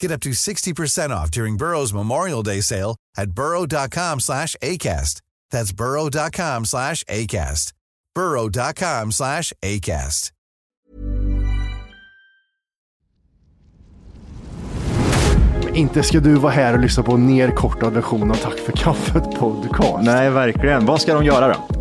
Get up to 60% off during Burrow's Memorial Day sale at burrow.com slash ACAST. That's burrow.com slash ACAST. burrow.com slash ACAST. Inte ska du vara här och lyssna på en nerkortad version av Tack för kaffet podcast. Nej, verkligen. Vad ska de göra då?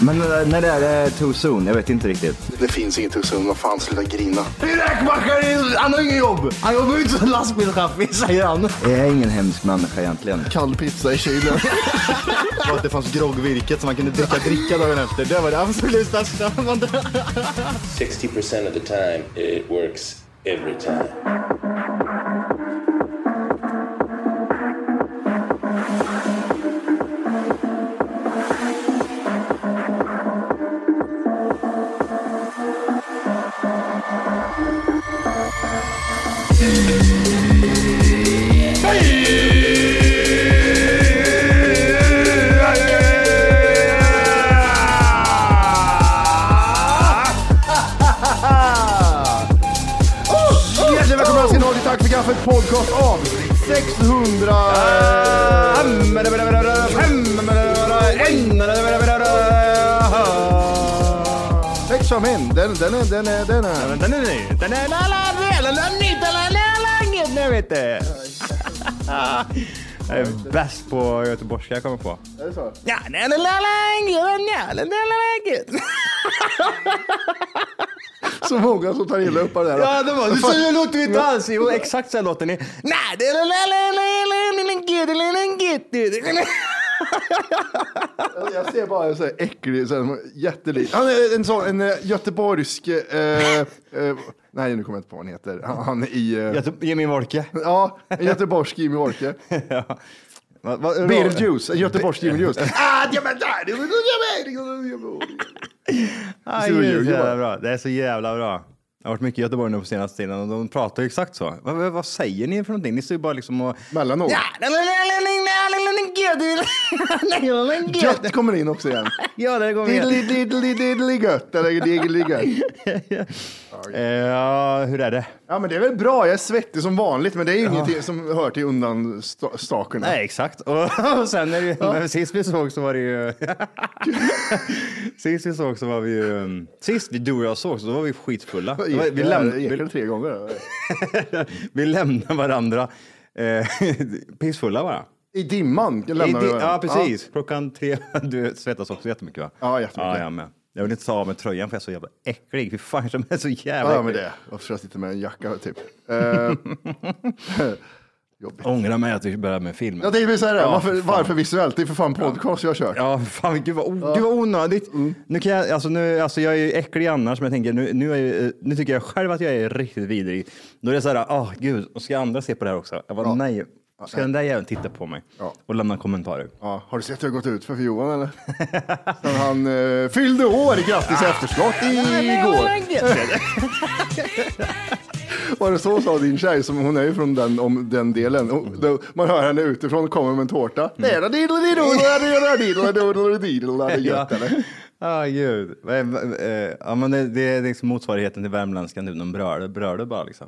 Men eh, när det är eh, too soon? Jag vet inte riktigt. Det finns inget hos honom. Vad fan, sluta grina. Räkmackaren, han har inget jobb. Han jobbar inte som lastbilschaffis, säger han. Jag är ingen hemsk människa egentligen. Kall pizza i kylen. Och att det fanns groggvirket som man kunde dricka dricka dagen efter. Det var det absolut största. 60% of the time, it works every time. Podcast av 600... Sex fem en. Den, den är, den är, den är. Den är ny. Den är nu vet du. Jag är bäst på göteborgska jag kommer på. Är det så? Ja, den är Så många som tar illa upp av det där. Ja, det var så låter vi inte alls. Jo, exakt så här låter ni. Jag ser bara en sån här äcklig, här jättelik. Han är en sån, en eh, göteborgsk, eh, eh, nej nu kommer jag inte på vad han heter. Han, han är i, eh, Göte- Jimmy Wolke. ja, en göteborgsk Jimmy Orke. Ja. Beetlejuice, en göteborgsk Jimmy Juice. Ah, ja, men där, det är så jävla bra. det är så jävla bra. Jag har varit mycket i Göteborg nu på senaste tiden och de pratar ju exakt så. Vad, vad, vad säger ni för någonting? Ni står ju bara liksom och... Mellanord. Gött kommer in också igen. Ja, det går Diddly diddly diddly gött, eller diddly gött. Eh, Ja, hur är det? Ja men det är väl bra, jag är svettig som vanligt men det är ju ingenting som hör till undan sta- stakerna. Nej, exakt. Och, och sen är det ju, men sist vi såg så var det ju... sist vi såg så var vi ju... Sist vi, du och jag såg så var vi skitfulla. Vi, vi, gick tre gånger. vi lämnade varandra eh, pissfulla bara. I dimman I, lämnar vi di- varandra. ja, precis. Klockan tre. Du svettas också jättemycket va? Ja, jättemycket. Ja, jag med. Jag vill inte ta av mig tröjan för jag är så jävla äcklig. Fy fan, jag är så jävla Ja, ja men äcklig. det. Varför jag sitta med en jacka typ? Jobbigt. Ångrar mig att vi började med film. Jag tänkte säga det, Ja, varför, varför visuellt? Det är för fan podcast jag har kört. Ja, fan gud vad, o- gud vad onödigt. Mm. Nu kan jag, alltså, nu, alltså, jag är ju äcklig annars, men jag tänker, nu, nu, är, jag- nu tycker jag själv att jag är riktigt vidrig. Då är det så här, åh gud, och ska andra se på det här också? Jag bara, nej. Ska den där jäveln titta på mig Ja. och lämna kommentarer? Ja, har du sett hur det har gått ut för, för Johan eller? Sen han eh, fyllde år, grattis i efterskott igår. Var det så sa din tjej, som hon är ju från den, om den delen. Och då, man hör henne utifrån komma med en tårta. Gött eller? Ja, gud. Men, eh, Ja, men det, det är liksom motsvarigheten till värmländskan, typ, de bröder, bröder bara liksom.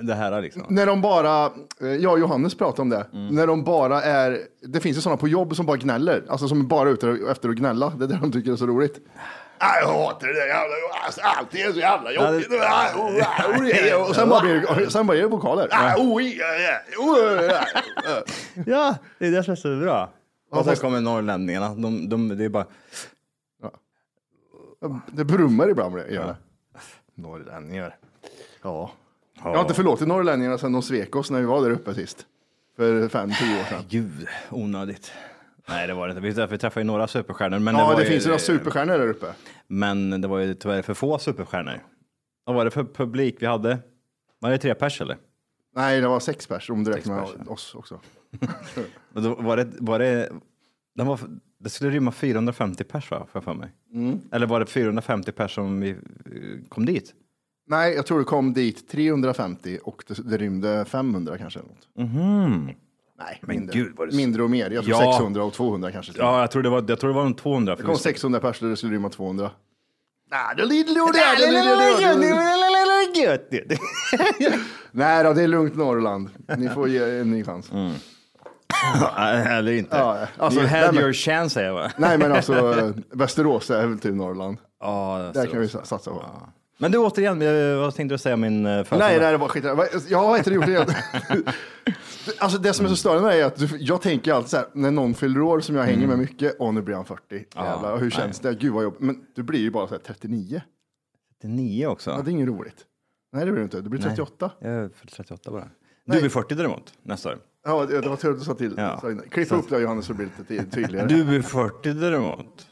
Det här liksom. När de bara, eh, jag och Johannes pratade om det, när de bara är, det finns ju sådana på jobb som bara gnäller, alltså som bara är ute efter att gnälla, det är det de tycker är så roligt. Jag hatar det där jävla, alltså, allt är så jävla jobbigt. Och sen bara blir sen bara är det vokaler. Ja, det är det som är så bra. Och sen kommer norrlänningarna, de, de, det är bara... Det brummar ibland det, gör det. Norrlänningar. Ja. Jag har inte förlåtit norrlänningarna sedan de svek oss när vi var där uppe sist. För fem, tio år sedan. Gud, onödigt. Nej, det var det inte. Vi, träffade ju några superstjärnor. Men Ja, det ju, finns ju några superstjärnor där uppe. Men det var ju tyvärr för få superstjärnor. Vad var det för publik vi hade? Var det tre pers eller? Nej, det var sex pers om du räknar med oss också. Var det, var det, den var, det skulle rymma 450 pers va, jag för mig. Mm. Eller var det 450 pers som vi eh, kom dit? Nej, jag tror det kom dit 350 och det, det rymde 500 kanske. eller Något. Nej, mindre. gud, vad det- mindre och mer. Jag tror Ja. 600 och 200 kanske. Ja, jag tror det var, jag tror det var en 200. Det kom 600 pers där det skulle rymma 200. Nej då, det är lugnt Norrland. Ni får ge en ny chans. Eller inte. Ja, alltså, you nej, had men- your chance säger jag va? Nej, men alltså Västerås är väl typ Norrland. Ja, Där kan vi sa- satsa på. Men du återigen, eh, vad tänkte du säga om min eh, födelsedag? Nej, nej, det var skit. Jag har inte gjort det. Alltså det som är så störande med det är att jag tänker alltid så här, när någon fyller år som jag hänger med mycket, åh nu blir han 40. Jävlar, hur känns det? Gud vad jobbigt. Men du blir ju bara så här 39. 39 också. Ja, det är inget roligt. Nej, det blir du inte. Du blir 38. Jag är för 38 bara. Du blir 40 däremot nästa år. Ja, det var tur att du sa till. Ja. Så innan. Klippa upp det Johannes så det blir lite ty- tydligare. Du blir 40 däremot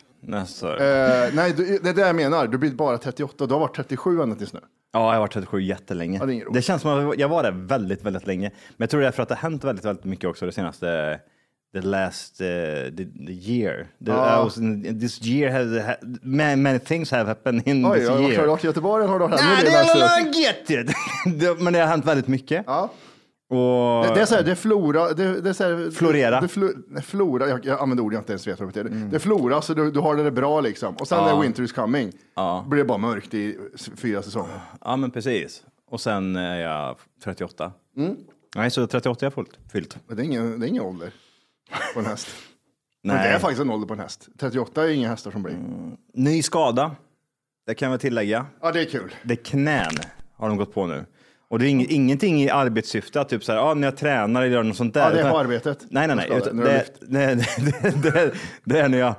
år. Eh, nej, du, det är det jag menar. Du blir bara 38. Du har varit 37 ända tills nu. Ja, jag har varit 37 jättelänge. Ja, det det känns som att jag var där väldigt, väldigt länge. Men jag tror det är för att det har hänt väldigt, väldigt mycket också det senaste the last uh, the, the year. The. I was this year has ha, many, many things have happened in Oj, this jag har year. varit i Göteborg. Har du Nej, det är. Det- Men det har hänt väldigt mycket. Ja. Och, Det, det är så här, det flora. Det, det är så här, Florera. Det, flu, nej, flora, jag, jag använder ord jag inte ens vet vad det betyder. Det är flora, så du, du har det bra liksom. Och sen när winter is coming, Ja. blir det bara mörkt i fyra säsonger. Ja, men precis. Och sen är jag 38. Mm. Nej, så 38 är jag fullt, fyllt. Men det är ingen, det är ingen ålder på en häst. Men Nej. det är faktiskt en ålder på en häst. 38 är inga hästar som blir. Ny skada. Det kan jag tillägga. Ja, det är kul. Det är knän har de gått på nu. Och det är ing, ingenting i arbetssyfte, typ så här, ah, när jag tränar eller gör något sånt där. Ja, det är på arbetet. Nej, nej, nej. Utan det, det, det, det, är när jag,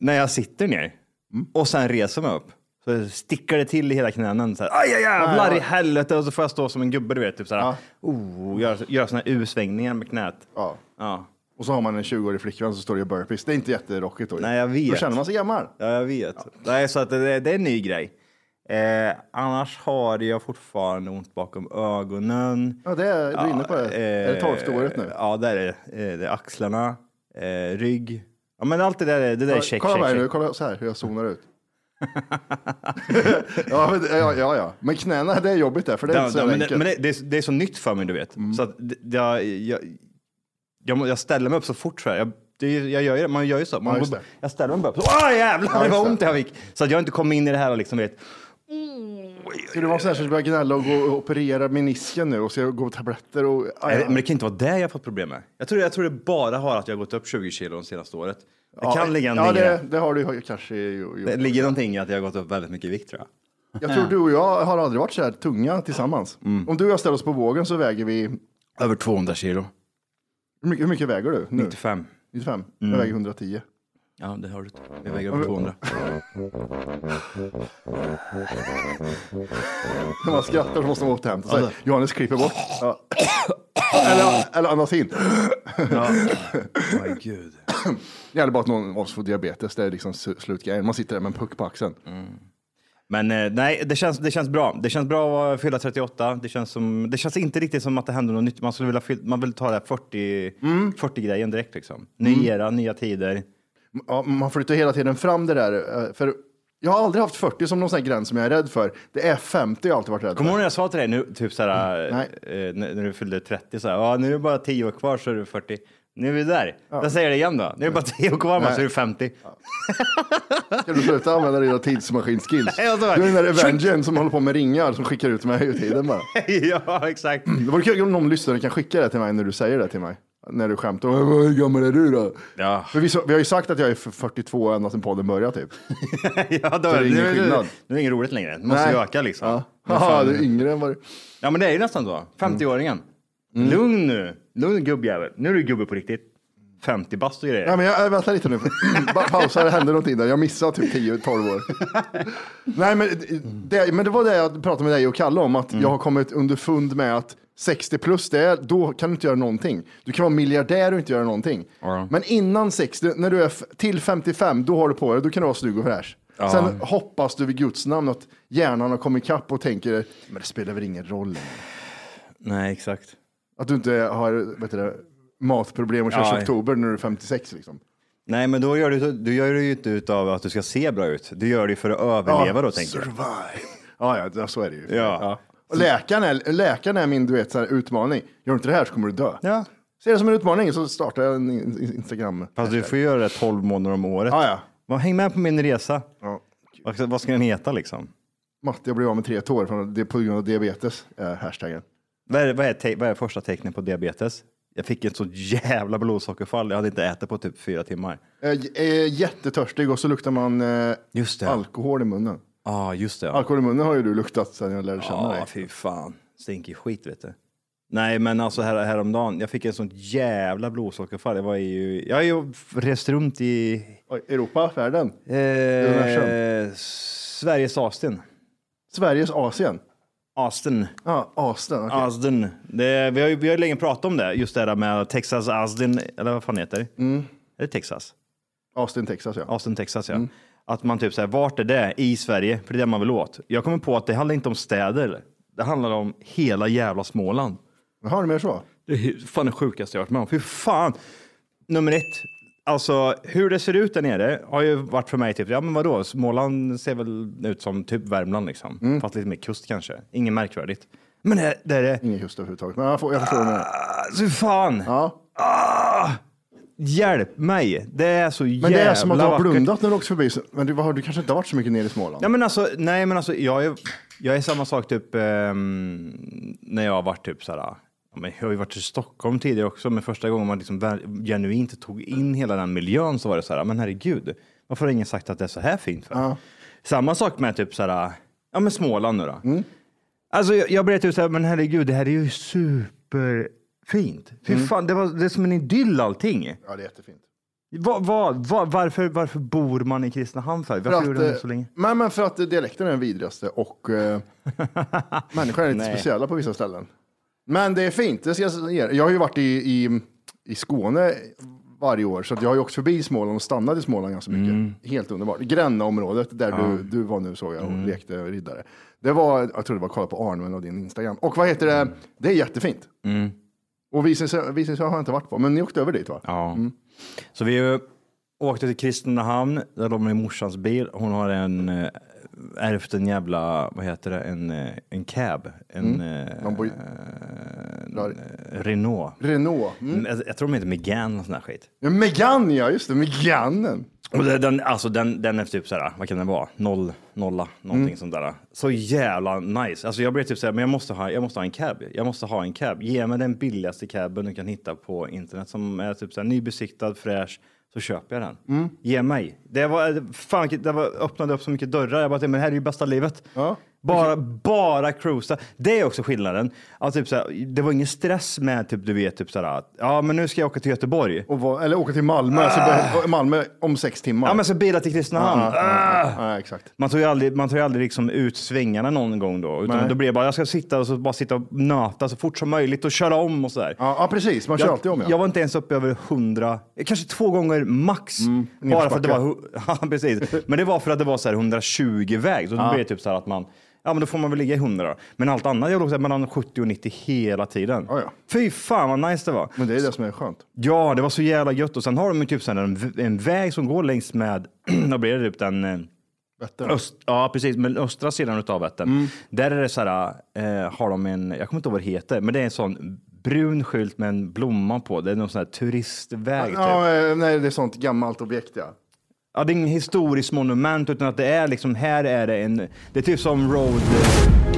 när jag sitter ner Mm. och sen reser mig upp. Så stickar det till i hela knänen. Så här, Aj, jävlar i helvete! Och så får jag stå som en gubbe, du vet. Typ så här, Ja. oh, göra gör såna här U-svängningar med knät. Ja. Ja. Och så har man en 20-årig flickvän som står i burpees. Det är inte jätterockigt då. Nej, jag vet. Då känner man sig gammal. Ja, jag vet. Nej, så att det, det är en ny grej. Eh, annars har jag fortfarande ont bakom ögonen. Ja, det är, du är inne på det. är det tolfte året nu? Ja, det är det. Eh, Det är axlarna, eh, rygg. Ja, men allt det där, är- det där är check, kolla check, mig nu, check. kolla så här hur jag zonar ut. ja, men, ja, ja, ja, men knäna det är jobbigt där, för det är Ja, inte så ja, men det, men det, det, är, det är så nytt för mig, du vet. Mm. Så att det, det, jag, jag, jag, jag ställer mig upp så fort så här. Jag, det, jag gör ju, man gör ju så. Man, Ja, det. jag ställer mig bara upp. Så, Åh jävlar Ja, vad just ont det. jag fick. Så att jag inte kom in i det här och liksom vet. Ska du vara så här så du börjar gnälla och gå och operera menisken nu och ska gå på tabletter och... Ja, Nej, ja. Men det kan inte vara det jag har fått problem med. Jag tror, jag tror det bara har att jag har gått upp 20 kilo de senaste året. Det Ja, kan ligga Ja, någonting i det, det. det har du kanske ju- Det gjort. ligger någonting i att jag har gått upp väldigt mycket i vikt tror jag. Jag tror du och jag har aldrig varit så här tunga tillsammans. Mm. Om du och jag ställer oss på vågen så väger vi... Över 200 kilo. Hur mycket, hur mycket väger du nu? 95. 95? Mm. Jag väger 110. Ja, det har du. Jag väger över 200. När man skrattar så måste man återhämta sig. Alltså. Johannes klipper bort. Ja. Eller, eller andas in. Oj, gud. Det gäller bara att någon av oss får diabetes. Det är liksom slutgrejen. Man sitter där med en puck på axeln. Men eh, nej, det känns, det känns bra. Det känns bra att fylla 38. Det känns, som, det känns inte riktigt som att det händer något nytt. Man, skulle vilja, man vill ta det här 40, 40-grejen direkt. Liksom. Ny era, nya tider. Ja, man flyttar hela tiden fram det där. eh, För jag har aldrig haft 40 som någon sån här gräns som jag är rädd för. Det är 50 jag har alltid varit rädd Kommer du ihåg för. när jag sa till dig nu, typ såhär, Nej. eh, när, när du fyllde 30, såhär, ja nu är det bara 10 år kvar så är du 40. Nu är vi där. Jag säger det igen då. Nu är det bara 10 år kvar så är du 50. Ska du sluta använda dina tidsmaskinskills? Ja, så Du är den där Avengern som håller på med ringar som skickar ut mig i tiden bara. ja, exakt. Det vore kul om någon lyssnare kan skicka det till mig när du säger det till mig. När du skämtar. "Åh, Hur gammal är du då? Ja, För vi, så, vi har ju sagt att jag är 42 ända sedan podden började typ. ja då, det är ingen skillnad. nu är det inget roligt längre. Det måste ju öka liksom. Ja, Haha, du är yngre än vad du... Ja men det är ju nästan så. 50-åringen. Mm. Lugn nu. Lugn gubbjävel. Nu är du gubbe på riktigt. 50 bast och grejer. Ja, men jag, vänta lite nu. Pausa, det händer någonting där. Jag missade typ 10-12 år. Nej, men det, men det var det jag pratade med dig och Kalle om, att Mm. jag har kommit underfund med att 60 plus, det är, då kan du inte göra någonting. Du kan vara miljardär och inte göra någonting. Ja. Men innan 60, när du är till 55, då har du på dig, då kan du vara snygg och fräsch. Sen hoppas du vid Guds namn att hjärnan har kommit ikapp och tänker, men det spelar väl ingen roll. Nej exakt. Att du inte har vet du, matproblem och kör Ja. oktober när du är 56 liksom. Nej men då gör du, du gör det ju inte utav att du ska se bra ut. Du gör det för att överleva då tänker jag. Survive. Ja, ja, så är det ju. Ja. Och läkaren, är, läkaren är min du vet, så här, utmaning. Gör du inte det här så kommer du dö. Ja. Ser det som en utmaning så startar jag en in- Instagram. Fast du får göra det 12 månader om året. Ja, ja. Vad- Häng med på min resa. Ja. Vad ska, vad ska den heta liksom? Matte, jag blev av med tre tår från det på grund av diabetes. Är hashtaggen. Vad är, vad, är vad är första tecknet på diabetes? Jag fick ett så jävla blodsockerfall. Jag hade inte ätit på typ fyra timmar. Jag är jättetörstig och så luktar man eh, Just det. alkohol i munnen. Ja, just det. Ja, Alkohol i munnen har ju du luktat sedan jag lärde känna ja dig. fy fan. Stinkig skit vet du. Nej, men alltså här, häromdagen, jag fick en sånt jävla blodsockerfall. Jag var ju, jag har ju rest runt i Oj, Europa, världen. eh. Sveriges Austin. Sveriges Asien. Austin. Ja, Austin. okej. Austin. Det, vi, har ju, vi har ju länge pratat om det, just det där med Texas Austin, eller vad fan heter det? Mm. Är det Texas? Austin, Texas ja. Austin, Texas Mm. ja. Att man typ säger, vart är det i Sverige? För det är det man vill åt. Jag kommer på att det handlar inte om städer. Det handlar om hela jävla Småland. Har du mer så? Det är fan det sjukaste jag varit med om. Fy fan. Nummer ett. Alltså hur det ser ut där nere har ju varit för mig typ, ja men vadå, Småland ser väl ut som typ Värmland liksom. Mm. Fast lite mer kust kanske. Inget märkvärdigt. Men det, det är det. Ingen kust överhuvudtaget. Men jag, får, jag förstår du menar. Alltså fan. Ja. Ah, hjälp mig. Det är så jävla Men det är som att du har vackert. blundat när du åkt förbi. Men du, har, du kanske inte har varit så mycket nere i Småland? Ja, men alltså, nej, men alltså, jag är, jag är samma sak typ ehm, när jag har varit typ såhär, ja, men jag har ju varit i Stockholm tidigare också, men första gången man liksom genuint tog in hela den miljön så var det så här, men herregud, varför har ingen sagt att det är så här fint för? Samma sak med typ såhär, ja men Småland nu då. Mm. Alltså jag, jag blev typ såhär, men herregud, det här är ju superfint. Fy Mm. fan, det, var, det är som en idyll allting. Ja, det är jättefint. Vad, vad, vad, varför, varför bor man i Kristinehamn för? Varför För gjorde man det så länge? men, men för att dialekten är den vidrigaste och eh, människor är lite speciella på vissa ställen. Men det är fint, det ska jag säga. Jag har ju varit i, i, i Skåne varje år, så att jag har ju åkt förbi Småland och stannat i Småland ganska mycket. Mm. Helt underbart. Gränna-området, där du, du var nu såg jag och Mm. lekte riddare. Det var, jag tror det var kolla på Arnven och din Instagram. Och vad heter det, det är jättefint. Mm. Och Visingsö har jag inte varit på, men ni åkte över dit va? Ja. Så vi åkte till Kristinehamn, där de är morsans bil. Hon har en, eh, ärvt en jävla, vad heter det, en, eh, en cab. En eh, Lambo- eh, Renault. Renault. Mm. Mm. Jag, jag tror de heter Megane och sån här skit. Ja, Megane, ja just det, Meganen. Och den, alltså den, den är typ såhär, vad kan den vara? Noll, nolla, någonting Mm. sånt där. Så jävla nice. Alltså jag blev typ såhär, men jag måste, ha, jag måste ha en cab. Jag måste ha en cab. Ge mig den billigaste caben du kan hitta på internet som är typ såhär nybesiktad, fräsch, så köper jag den. Mm. Ge mig. Det var, fan, det var, öppnade upp så mycket dörrar. Jag bara, men det här är ju bästa livet. Ja. Bara, bara cruisa. Det är också skillnaden. Alltså, typ såhär, det var ingen stress med typ, du vet, typ såhär, att, ja men nu ska jag åka till Göteborg. Och vad- eller åka till Malmö, så bör- Malmö om sex timmar. Ja men så bila till Kristinehamn. Ja, ja, ja, ja, exakt. Man tar ju aldrig, man tar ju aldrig liksom ut svängarna någon gång då. Utan Nej. då blir det bara, jag ska sitta och så bara sitta och nöta så fort som möjligt och köra om och sådär. Ja, ja precis. Man kör alltid om. Ja. jag var inte ens uppe över hundra, kanske två gånger max. bara för att det var, hu- ja, precis. Men det var för att det var så här 120 väg. Så då blir det typ så här att man, ja men då får man väl ligga i 100 då. Men allt annat, jag låg mellan 70 och 90 hela tiden. Ja, ja. Fy fan vad nice det var. Men det är det som är skönt. Ja, det var så jävla gött. Och sen har de ju typ en, en väg som går längs med, vad blir det, typ den eh, Vättern. Öst, ja, precis. Men östra sidan av Vättern. Mm. Där är det så här, eh, har de en, jag kommer inte ihåg vad det heter, men det är en sån brun skylt med en blomma på. Det är någon sån här turistväg. Typ. Ja, eh, nej, det är sånt gammalt objekt ja. Ja, det är inget historiskt monument, utan att det är liksom, här är det en, det är typ som road...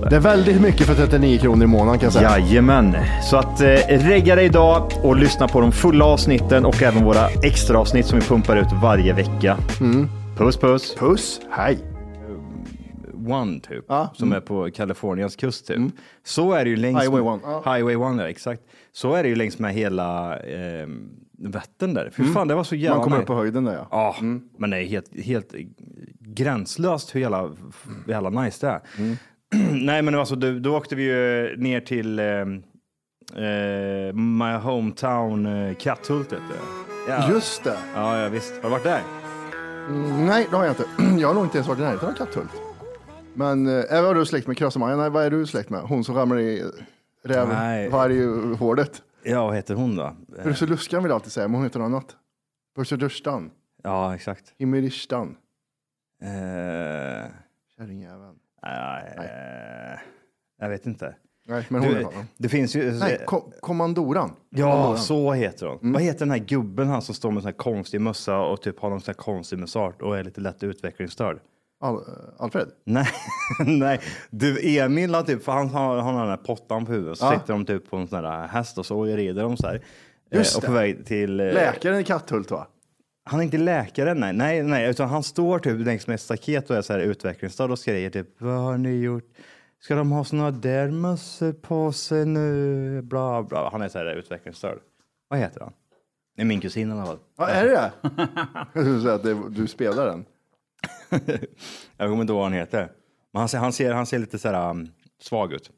det. Det är väldigt mycket för 39 kronor i månaden kan jag säga. Jajamän, så att eh, regga dig idag och lyssna på de fulla avsnitten och även våra extra avsnitt som vi pumpar ut varje vecka. Mm. Puss puss! Puss, hej. One typ, Ja. som är på Kaliforniens kust typ. Så är det ju längs Highway med, One, ja. Highway One, ja, exakt. Så är det ju längs med hela eh, Vättern där. Fy fan, det var så jävla Mm. Man kommer upp på höjden där ja. Ja, men det är helt, helt gränslöst hur jävla, hur jävla nice det är. Nej, men alltså, då, då åkte vi ju ner till eh, eh, my hometown eh, Katthult. Vet du. Ja. Just det. Ja, ja, visst. Har du varit där? Mm, nej, det har jag inte. Jag har nog inte ens varit i närheten av Katthult. Men äh, var du släkt med Krösa-Maja? Nej, vad är du släkt med? Hon som ramlar i räv, Nej. varghålet. Ja, vad heter hon då? Eh, Brusseluskan vill jag alltid säga, men hon heter något annat. Brussedurstan. Ja, exakt. Himmeristan. Eh, Kärringjäveln. Nej, eh, jag vet inte. Nej, men hon Du, det finns ju... Nej, ko- kommandoran. Ja, Kommandoran. så heter hon. Mm. Vad heter den här gubben han som står med sån här konstig mössa och typ har någon sån här konstig mustasch och är lite lätt utvecklingsstörd? Al- Alfred? Nej, nej. Du Emil har typ, för han har, han har den här pottan på huvudet, så Ja. sitter de typ på en sån här häst och så rider de så här. Just Eh, och på det. väg till... eh, Läkaren i Katthult va? Han är inte läkare, nej, nej, nej, utan han står typ längs med ett staket och är så här utvecklingsstörd och skriker typ, vad har ni gjort? Ska de ha såna där mössor på sig nu? Bla, bla. Han är så här utvecklingsstörd. Vad heter han? Det är min kusin i alla fall. Ja, är det det? Jag skulle säga att det, du spelar den. Jag kommer inte ihåg vad han heter. Men han ser, han ser, han ser lite så här um, svag ut.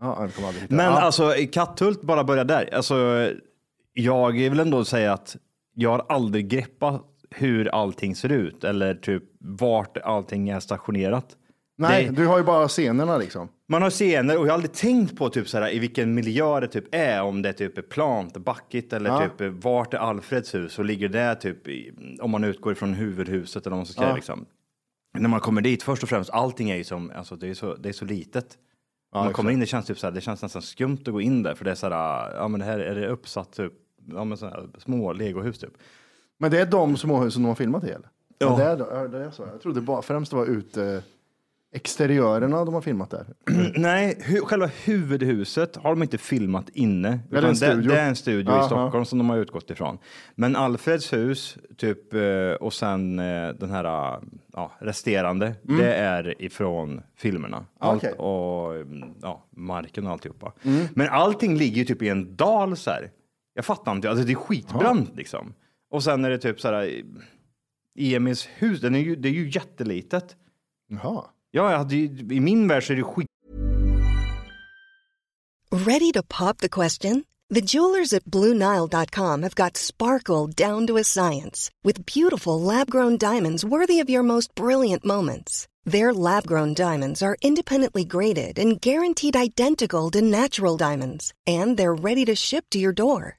Ja, jag kommer aldrig hitta. Men ja. alltså Katthult, bara börja där. Alltså, jag vill ändå säga att jag har aldrig greppat hur allting ser ut eller typ vart allting är stationerat. Nej, det- du har ju bara scenerna liksom. Man har scener och jag har aldrig tänkt på typ så här, i vilken miljö det typ är, om det typ är plant, backigt eller Ja. typ vart är Alfreds hus och ligger det typ i, om man utgår ifrån huvudhuset eller vad man ska Ja. liksom. När man kommer dit, först och främst, allting är ju som, alltså det är så, det är så litet. När man kommer in, det känns typ så här, det känns nästan skumt att gå in där för det är så här, ja men det här är det uppsatt typ, ja men här små legohus typ. Men det är de småhusen de har filmat i eller? Ja. Det, är, ja, det är så. Jag trodde bara främst det var ute exteriörerna de har filmat där. Nej, hu själva huvudhuset har de inte filmat inne. Är det utan en studio? Det, är en studio Aha. i Stockholm som de har utgått ifrån. Men Alfreds hus, typ, eh, och sen eh, den här ja, resterande, det är ifrån filmerna. Allt, Mm. Okej. Och mm, ja, marken och alltihopa. Men allting ligger ju typ i en dal så här. Jag fattar inte, alltså det är skitbrant liksom. Och sen är det typ så här, Emils hus, den är ju, det är ju jättelitet. Jaha. Ja, jag hade ju, i min värld så är det skit Ready to pop the question? The jewelers at BlueNile.com have got sparkle down to a science with beautiful lab grown diamonds worthy of your most brilliant moments. Their lab grown diamonds are independently graded and guaranteed identical to natural diamonds, and they're ready to ship to your door.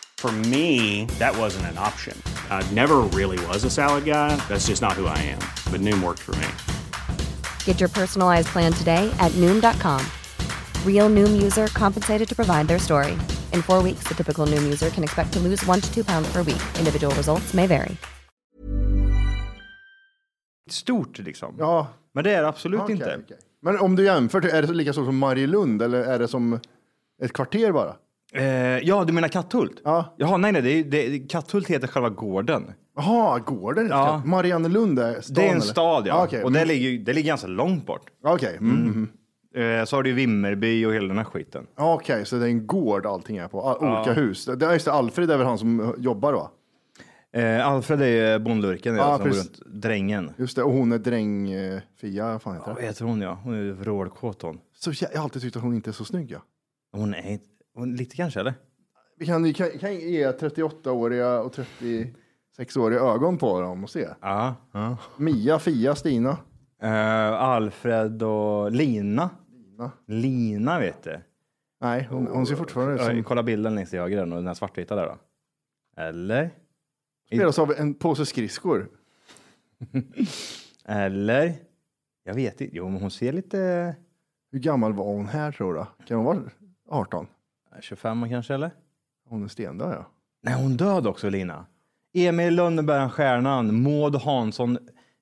For me, that wasn't an option. I never really was a salad guy. That's just not who I am. But Noom worked for me. Get your personalized plan today at Noom.com. Real Noom user compensated to provide their story. In four weeks, the typical Noom user can expect to lose one to two pounds per week. Individual results may vary. Stort liksom. Ja, Men det är absolut okej, inte. okej. Men om du jämför, är det lika stort som Marielund eller är det som ett kvarter bara? Eh, ja, du menar Katthult? Ja. Jaha, nej, nej, det är, det, Katthult heter själva gården. Jaha, gården? Ja. Mariannelund är stan? det är en stad, ja. Ah, okej. Och det Mm. ligger, det ligger ganska långt bort. Okej, mm. mm. Eh, så har du Vimmerby och hela den här skiten. Okej, så det är en gård allting är på? All, Olika hus? Det just det, Alfred är väl han som jobbar va? Eh, Alfred är bondlurken, ja, som precis. runt. Drängen. Just det, och hon är dräng... eh, Fia, fan heter Ja, det? heter hon ja? Hon är vrålkåt hon. Så jag jag har alltid tyckt att hon inte är så snygg ja. Hon är inte- hon, lite kanske eller? Vi kan, kan, kan ge 38-åriga och 36-åriga ögon på dem och se. Ja. ja. Mia, Fia, Stina. Eh, Alfred och Lina. Lina. Lina vet du. Nej, hon, hon ser fortfarande ut som... kolla bilden längst till höger och den här svartvita där då. Eller? Spelas av en påse skridskor. Eller? Jag vet inte. Jo, men hon ser lite Hur gammal var hon här tror du? Kan hon vara 18? 25 kanske eller? Hon är stendöd ja. Nej, hon död också Lina. Emil Lönneberg, stjärnan, Maud Hansson,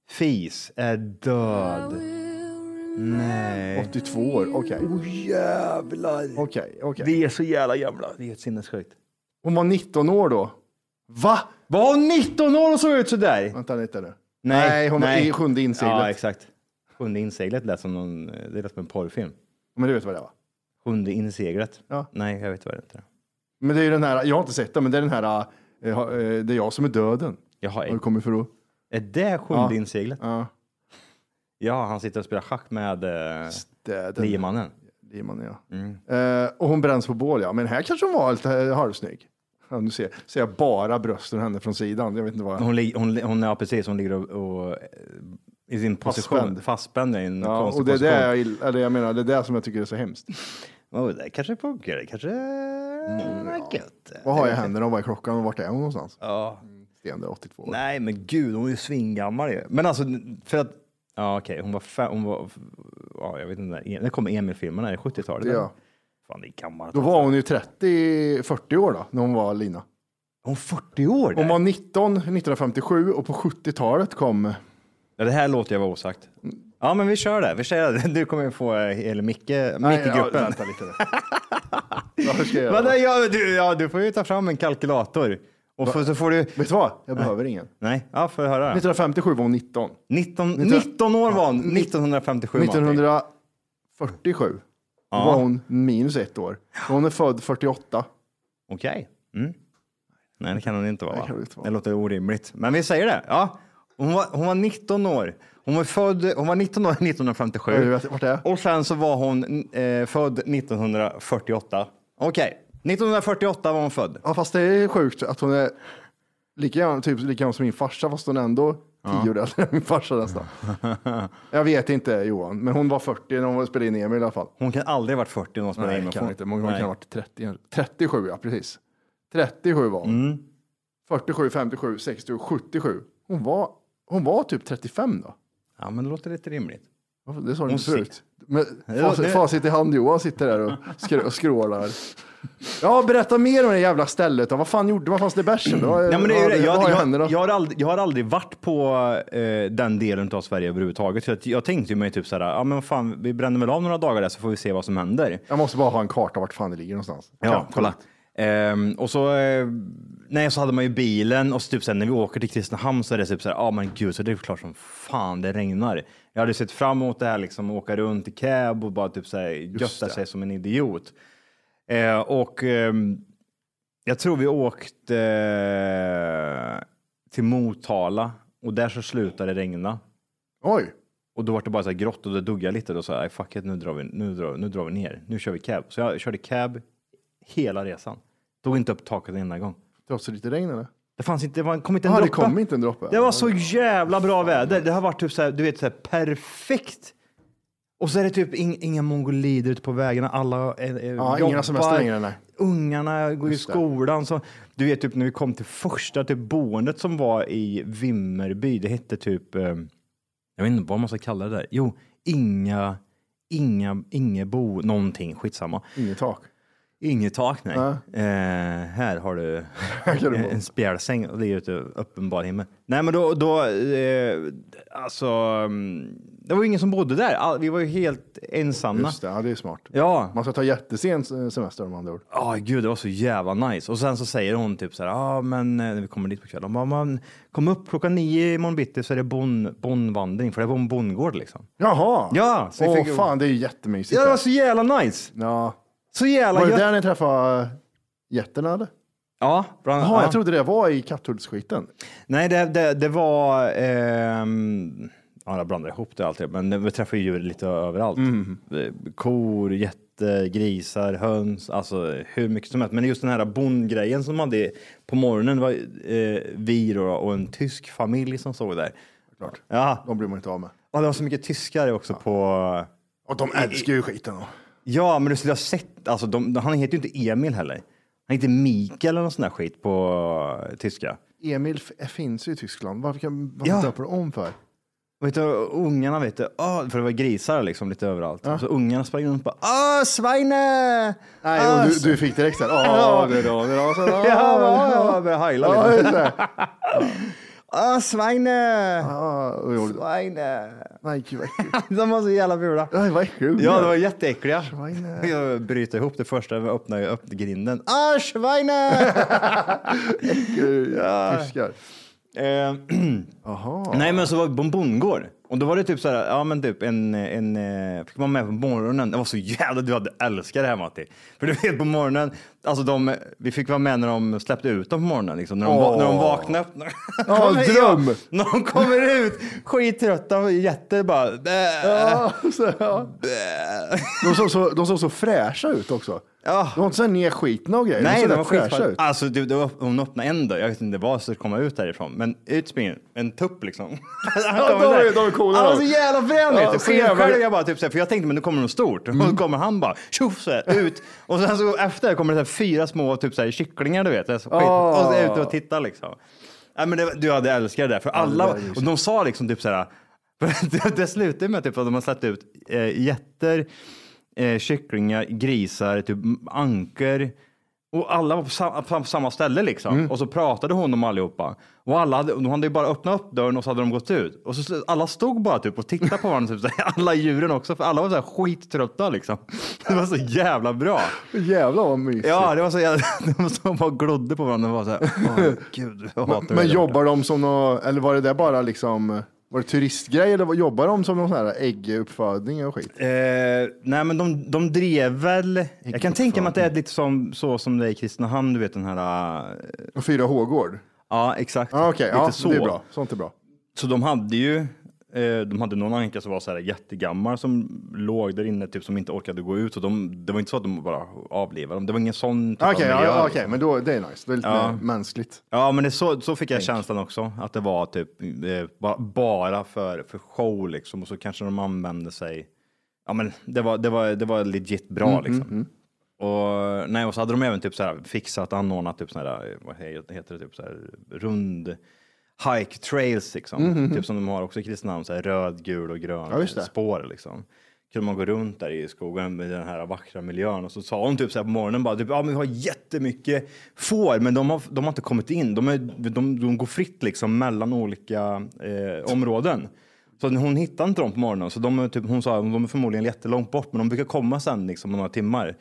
Fis, är död. Nej. 82 år, okej. jävlar. Okej, okej. Vi är så jävla gamla. Det är helt sinnessjukt. Hon var 19 år då. Va? Var hon 19 år och såg ut sådär? Vänta lite nu. Nej, hon var i sjunde inseglet. Ja, exakt. Sjunde inseglet lät som någon, det lät som en porrfilm. Men du vet vad det var? Sjunde inseglet. Ja. Nej, jag vet vad det är. Men det är ju den här, jag har inte sett den, men det är den här, eh, ha- eh, det är jag som är döden. Jaha, Har du är, kommit för att... är det sjunde Ja. inseglet? Ja, Ja, han sitter och spelar schack med eh, det, den, liemannen. Liemannen, ja. Mm. Eh, och hon bränns på bål, ja. Men här kanske hon var lite eh, halvsnygg. Ja, nu ser, ser jag bara brösten henne från sidan. Jag vet inte vad. Hon, lig- hon, hon, ja, precis, hon ligger och, och eh, i sin position, Fastspänd. fastspänd i en Ja, konstig och det är position. det jag, eller jag menar, det är det som jag tycker är så hemskt. Oh, det kanske funkar, det kanske Mm, är gött. Vad har jag i händerna och vad är klockan och vart är hon någonstans? Ja. Stendöd, 82 år. Nej, men gud, hon är ju svingammal ju. Men alltså, för att, ja okej, hon var fem, hon var, ja jag vet inte, när, kom Emil-filmen, är det 70-talet? Ja. eller? Fan, det är gammalt. Då var hon ju 30, 40 år då, när hon var Lina. hon 40 år? Hon där. var 19 1957 och på 70-talet kom... Ja, det här låter jag vara osagt. Ja, men vi kör det. Vi kör det. Du kommer få, eh, eller Micke, Nej, ja, Micke-gruppen. vänta lite. nu. Varför ska jag göra? Men, det- ja, du, ja, du får ju ta fram en kalkylator. Och för, så får du... Vet du vad? Jag behöver ingen. Nej, ja, får jag höra. 1957 var hon 19. 19, 19 år var hon, 1957. Martin. 1947 Ja. var hon minus ett år. Hon är född 48. Okej. Mm. Nej, det kan hon inte vara. Va? hon inte vara. Det låter orimligt. Men vi säger det. Ja. Hon, var, hon var 19 år. Hon var, född, hon var 19 år 1957. Ja, du vet vart det är? Och sen så var hon eh, född 1948. Okej, 1948 var hon född. Ja, fast det är sjukt att hon är lika gammal, typ, lika gammal som min farsa, fast hon är ändå tio år äldre än min farsa nästan. Jag vet inte Johan, men hon var 40 när hon spelade in Emil i alla fall. Hon kan aldrig ha varit 40 någon som Nej, är det kan hon inte. Hon kan ha varit 30. 37, ja precis. 37 var hon. Mm. 47, 57, 60, 77. Hon var, hon var typ 35 då. Ja, men det låter lite rimligt. Det sa du inte förut. Men facit, det- facit i hand, Johan sitter där och, skr och skrålar. Ja, berätta mer om det jävla stället. då. Vad fan gjorde Vad fanns det men är ju vad, det. Jag, har i jag, händerna? jag, har aldrig, jag har aldrig varit på eh, den delen av Sverige överhuvudtaget. Så jag tänkte ju mig typ såhär, ja men fan, vi bränner väl av några dagar där så får vi se vad som händer. Jag måste bara ha en karta vart fan det ligger någonstans. Ja, kolla. Ehm, och så, eh, nej, så hade man ju bilen och så typ sen när vi åker till Kristinehamn så är det typ så här, ja ah, men gud, så det är klart som fan det regnar. Jag hade sett fram emot det här liksom, åka runt i cab och bara typ så här, götta sig som en idiot. Eh, och ehm, jag tror vi åkte eh, till Motala och där så slutade det regna. Oj, Och då var det bara så här grått och det duggade lite. Då sa jag, "Nej, fuck it, nu drar, vi, nu, drar, nu drar vi ner. Nu kör vi cab. Så jag körde cab hela resan. Tog inte upp taket en enda gång. Trots lite regn eller? Det fanns inte, det var, kom inte en Ja, det droppe. kom inte en droppe. Det var så jävla bra väder. Det har varit typ så här, du vet, så här, perfekt. Och så är det typ ing, inga mongolider ute på vägarna. Alla är, är, Ja, ingen jobbar. semester längre, nej. Ungarna går i Just det. skolan. Så, du vet, typ när vi kom till första typ, boendet som var i Vimmerby. Det hette typ, eh, jag vet inte vad man ska kalla det där. Jo, inga, inga, inga bo, någonting, skitsamma. Inget tak. Inget tak, nej. Eh, här har du en spjälsäng och det är ute uppenbar himmel. Nej, men då, då eh, alltså, mm, det var ju ingen som bodde där. All, vi var ju helt ensamma. Just det, ja, det är smart. Ja, Man ska ta jättesen semester om andra ord. Ja, gud, det var så jävla nice. Och sen så säger hon typ så här, ja, ah, men eh, när vi kommer dit på kvällen, bara, man kom upp klockan nio imorgon bitti så är det bon, bonvandring, för det var en bondgård liksom. Jaha! Ja, så Åh fick- fan, det är ju jättemysigt. Ja, det var så jävla nice. ja. Så jävla Var det gött. där ni träffade getterna eller? Ja, bland, Jaha, ja. jag trodde det var i Katthultsskiten. Nej, det, det, det var... ehm, ja, jag blandar ihop det alltid, men vi träffar ju djur lite överallt. Eh, Kor, getter, grisar, höns, alltså hur mycket som helst. Men just den här bondgrejen som de hade på morgonen det var eh, vi då, och en tysk familj som stod där. Klart. Ja, De blir man inte av med. och det var så mycket tyskar också på... Och de älskar ju skiten. Då. Ja, men du skulle ha sett, alltså de, han heter ju inte Emil heller. Han heter Mikael eller någon sån där skit på eh, tyska. Emil f- finns ju i Tyskland. Varför kan varför Ja. döper du om för? Vet du, ungarna vet du, ah, för det var grisar liksom lite överallt. Så ungarna sprang runt och bara, ah, Sveine! Nej, ah, du, du fick direkt såhär, ja det är bra, det är bra. Så, Ja, ja, ja, började heila Ja, lite. det. Ah, Sveine! Ja, och jag- Sveine! Nej, gud vad äckligt. De var så jävla fula. Nej, vad äckligt. Ja, det var jätteäckliga. Sveine. Jag bryter ihop det första, jag öppnar, jag öppnar grinden. Ah, Sveine! Tyskar. Eh. Nej men så var vi på en bondgård. Och då var det typ så här, ja men typ en, en, eh, fick man med på morgonen. Det var så jävla, du hade älskat det här Matti. För du vet på morgonen, alltså de, vi fick vara med när de släppte ut dem på morgonen liksom. När de, va- när de vaknade upp. När de Ja, kommer- dröm. När de kommer ut, skittrötta jätter bara. Bä, Ja, så, ja. De, såg så, de såg så fräscha ut också. Ja. De var inte så nedskitna och grejer. Nej, de såg var fräscha ut. Alltså, det, det var, hon öppnade en dörr, jag vet inte vad som skulle komma ut därifrån, men utsprungen, en tupp liksom. Ja, de är- de är coola Han var då. så jävla frän Ja, så jävla- jag bara typ så här, för jag tänkte men nu kommer något stort. Och så kommer han bara tjoff så här, ut. Och sen så efter kommer det fyra små typ så här, kycklingar du vet. Så, skit, Åh. Och så är jag ute och tittar liksom. Nej, men det, du hade älskat det där, för alla, och de sa liksom typ så här, det slutade med typ att de har släppt ut eh, jätter, eh, kycklingar, grisar, typ anker. Och alla var på samma, på samma ställe liksom. Mm. Och så pratade hon om allihopa. Och alla hade, de hade ju bara öppnat upp dörren och så hade de gått ut. Och så alla stod bara typ och tittade på varandra. Typ, alla djuren också, för alla var så här skittrötta liksom. Det var så jävla bra. Jävlar vad mysigt. Ja, det var så jävla, de stod bara glodde på varandra och var så här, åh gud, jag hatar Men, men jobbar de som nå, eller var det där bara liksom, var det turistgrej eller jobbar de som någon sån här ägguppfödning och skit? Eh, nej, men de, de drev väl. Jag kan tänka mig att det är lite som, så som det är i Kristinehamn, du vet den här. eh, Och Fyra H-gård? Ja, exakt. Okej, lite ja, så. det är bra. Sånt är bra. Så de hade ju, de hade någon anka som var så här jättegammal som låg där inne, typ som inte orkade gå ut. Och de, det var inte så att de bara avlivade dem. Det var ingen sån typ Okej, av ja, okej, men då, det är nice. Det är lite Ja. mer mänskligt. Ja, men det, så, så fick jag känslan också. Att det var typ eh, ba- bara för, för show liksom. Och så kanske de använde sig. Ja, men det var, det var, det var legit bra liksom. Och, nej, och så hade de även typ så här fixat, anordnat typ så här, vad he- heter det, typ så här rund hike trails liksom. Typ som de har också i Kristinehamn, så här röd, gul och grön Ja, spår liksom. Kunde man gå runt där i skogen med den här vackra miljön och så sa hon typ så här på morgonen bara, typ, ja men vi har jättemycket får, men de har, de har inte kommit in. De, är, de, de går fritt liksom mellan olika eh, områden. Så hon hittade inte dem på morgonen, så de är typ, hon sa de är förmodligen jättelångt bort, men de brukar komma sen liksom om några timmar.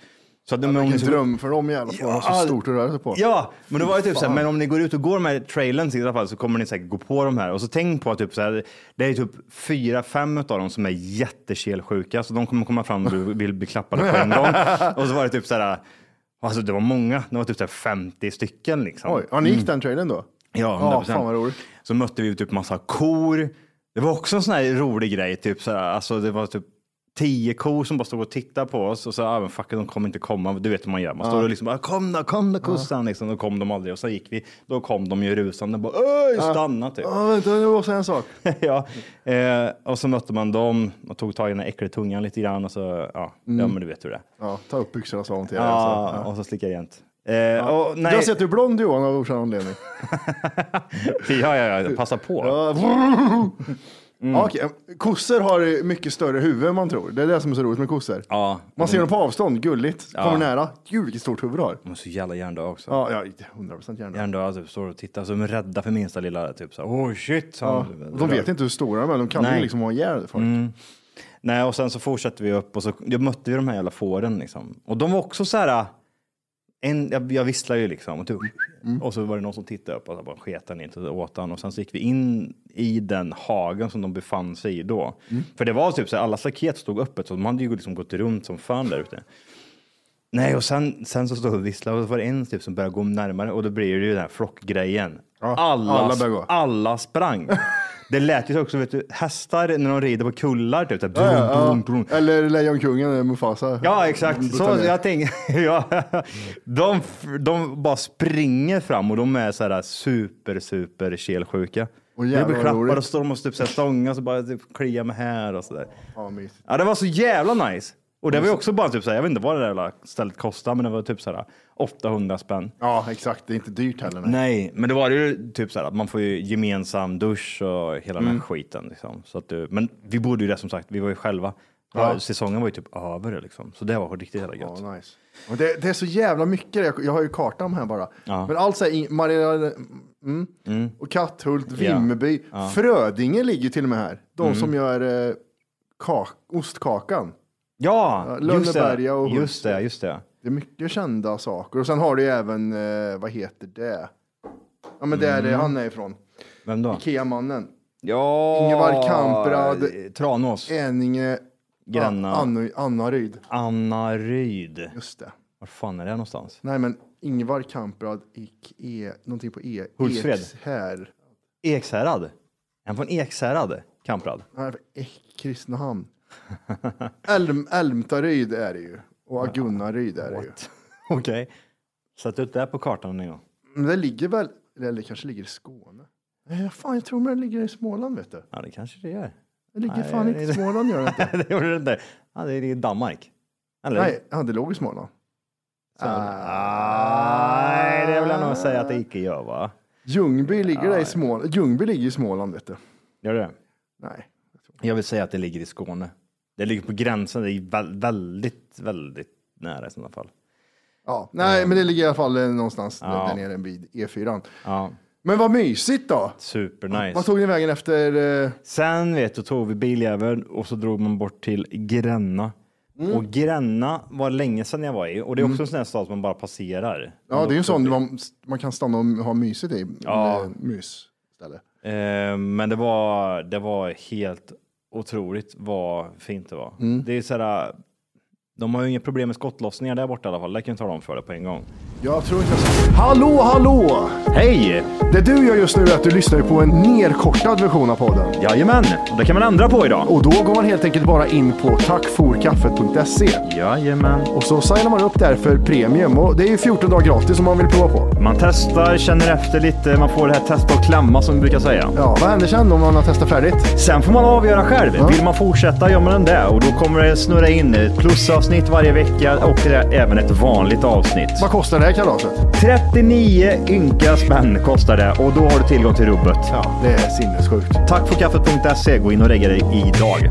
Så att de, ni Vilken dröm för dem jävla får ha så Ja, stort att röra sig på. Ja, men det var ju typ så här, Fan. men om ni går ut och går med trailern i alla fall så kommer ni säkert gå på de här. Och så tänk på att typ så här, det är typ fyra, fem av dem som är jättekelsjuka, så de kommer komma fram och du vill bli klappade på en gång. Och så var det typ så här, alltså det var många, det var typ så här 50 stycken liksom. Oj, ja, ni gick den trailern då? Ja, Ja, 100%. fan vad roligt. Så mötte vi typ massa kor. Det var också en sån här rolig grej, typ så här, alltså det var typ tio kor som bara stod och tittade på oss och sa, ah, men fuck, de kommer inte komma. Du vet hur man gör, man står och liksom, ah, kom då, kom då kossan, liksom. Då kom de aldrig och så gick vi, då kom de ju rusande, bara, öj, stanna typ. Ja, vänta, det var en sak. ja, eh, och så mötte man dem och tog tag i den äckliga tungan lite grann och så, ja, ja men du vet hur det är. Ja, ta upp byxorna sa hon till er. Ja, ja. och så slicka rent. Eh, och, Du nej, har sett hur blond Johan av okänd anledning. ja, ja, ja, passa på. Ja. Mm. Ja, okej. Kossor har mycket större huvud än man tror. Det är det som är så roligt med kossor. Ja, Man ser dem på avstånd, gulligt. Kommer Ja. nära, gud vilket stort huvud du har. de är så jävla hjärndöda också. Ja, ja 100 procent gärna. Hjärndöda typ, står och tittar, så de är rädda för minsta lilla, typ så här, oh shit. Ja. och De vet inte hur stora de är, de kan Nej. ju liksom ha ihjäl folk. Mm. Nej, och sen så fortsatte vi upp och så mötte vi de här jävla fåren liksom. Och de var också så här, en, jag, jag visslar ju liksom. Och, typ, Mm. och så var det någon som tittade upp och så bara sket han inte åt han. Och sen så gick vi in i den hagen som de befann sig i då. Mm. För det var typ så alla staket stod öppet så de hade ju liksom gått runt som fan där ute. Nej, och sen, sen så stod vi och visslade och så var det en typ som började gå närmare och då blir det ju den här flockgrejen. Ja, alla, alla alla sprang. Det lät ju också, vet du, hästar när de rider på kullar, typ, så här, Ja, ja, brum, brum, brum. Eller Lejonkungen, Mufasa. Ja, exakt. Så jag tänker, ja, de, de bara springer fram och de är så här super, super kelsjuka. Åh, Det jävlar blir vad klappar roligt. och står de och typ så här stångar så bara typ, kliar mig här och så där. Ja, mysigt. Ja, det var så jävla nice. Och det var ju också bara typ så här, jag vet inte vad det där jävla stället kostade, men det var typ så här 800 spänn. Ja, exakt. Det är inte dyrt heller. Nej. Nej, men det var ju typ så här att man får ju gemensam dusch och hela den här skiten. Liksom. Så att du, men vi bodde ju där som sagt, vi var ju själva. Ja. Säsongen var ju typ över liksom. Så det var riktigt jävla gött. Ja, nice. Och det, det är så jävla mycket. Jag, jag har ju kartan här bara. Ja. Men allt så här, Maria, mm, och Katthult, Vimmerby. Frödinge ligger till och med här. De Mm. som gör eh, kak, ostkakan. Ja, just Lönneberga och det. Just det, just det. Det är mycket kända saker. Och sen har du ju även, eh, vad heter det? Ja men där Mm. är han är ifrån. Vem då? Ikea-mannen. Ja, Ingevar Kamprad. Tranås. Eninge. Gränna. Anna, Annaryd. Anna Ryd. Just det. Var fan är det någonstans? Nej men Ingvar Kamprad, Ike, någonting på E. Hultsfred. här. Ekshärad. Är han från Ekshärad? Kamprad? Nej, Kristinehamn. Älm, Älmtaryd är det ju. Och Agunnaryd är det ju. Okej. Sätt ut det på kartan en gång. Men det ligger väl, eller det kanske ligger i Skåne. Nej, fan, jag tror det ligger i Småland vet du. Ja, det kanske det gör. Det ligger Nej, fan inte i det- Småland gör det inte. det gjorde det inte. Ja, det är i Danmark. Eller? Nej, ja, det låg i Småland. Nej, det vill jag nog säga att det icke gör va? Ljungby ligger där i Småland. Ljungby ligger i Småland vet du. Gör det? Nej. Jag vill säga att det ligger i Skåne. Det ligger på gränsen. Det är väl- väldigt, väldigt nära i sådana fall. Ja, nej, men det ligger i alla fall eh, någonstans Ja. där nere vid E4. Ja, Men vad mysigt då. supernice. Vad tog ni vägen efter? Eh, Sen vet du, tog vi biljäveln och så drog man bort till Gränna. Mm. Och Gränna var länge sedan jag var i och det är också en sån här stad som man bara passerar. ja, det är ju en sån man, man kan stanna och ha mysigt i. Ja. Eh, Mys. Eh, men det var, det var helt otroligt vad fint det var. Mm. Det är så här, de har ju inga problem med skottlossningar där borta i alla fall. Det kan jag tala om för dig på en gång. Jag tror inte jag. Hallå, hallå! Hej! Det du gör just nu är att du lyssnar på en nerkortad version av podden. Jajamän, det kan man ändra på idag. Och då går man helt enkelt bara in på tackforkaffet.se Jajamän. och så signar man upp där för premium och det är ju 14 dagar gratis om man vill prova på. Man testar, känner efter lite, man får det här testa och klämma som vi brukar säga. Ja, vad händer sen om man har testat färdigt? Sen får man avgöra själv. Vill man fortsätta gör man det och då kommer det snurra in ett plusavsnitt varje vecka och det är även ett vanligt avsnitt. Vad kostar det här kalaset? 39 ynka spänn kostar det och då har du tillgång till rubbet. Ja, det är sinnessjukt. Tack för kaffet.se. Gå in och lägg dig idag.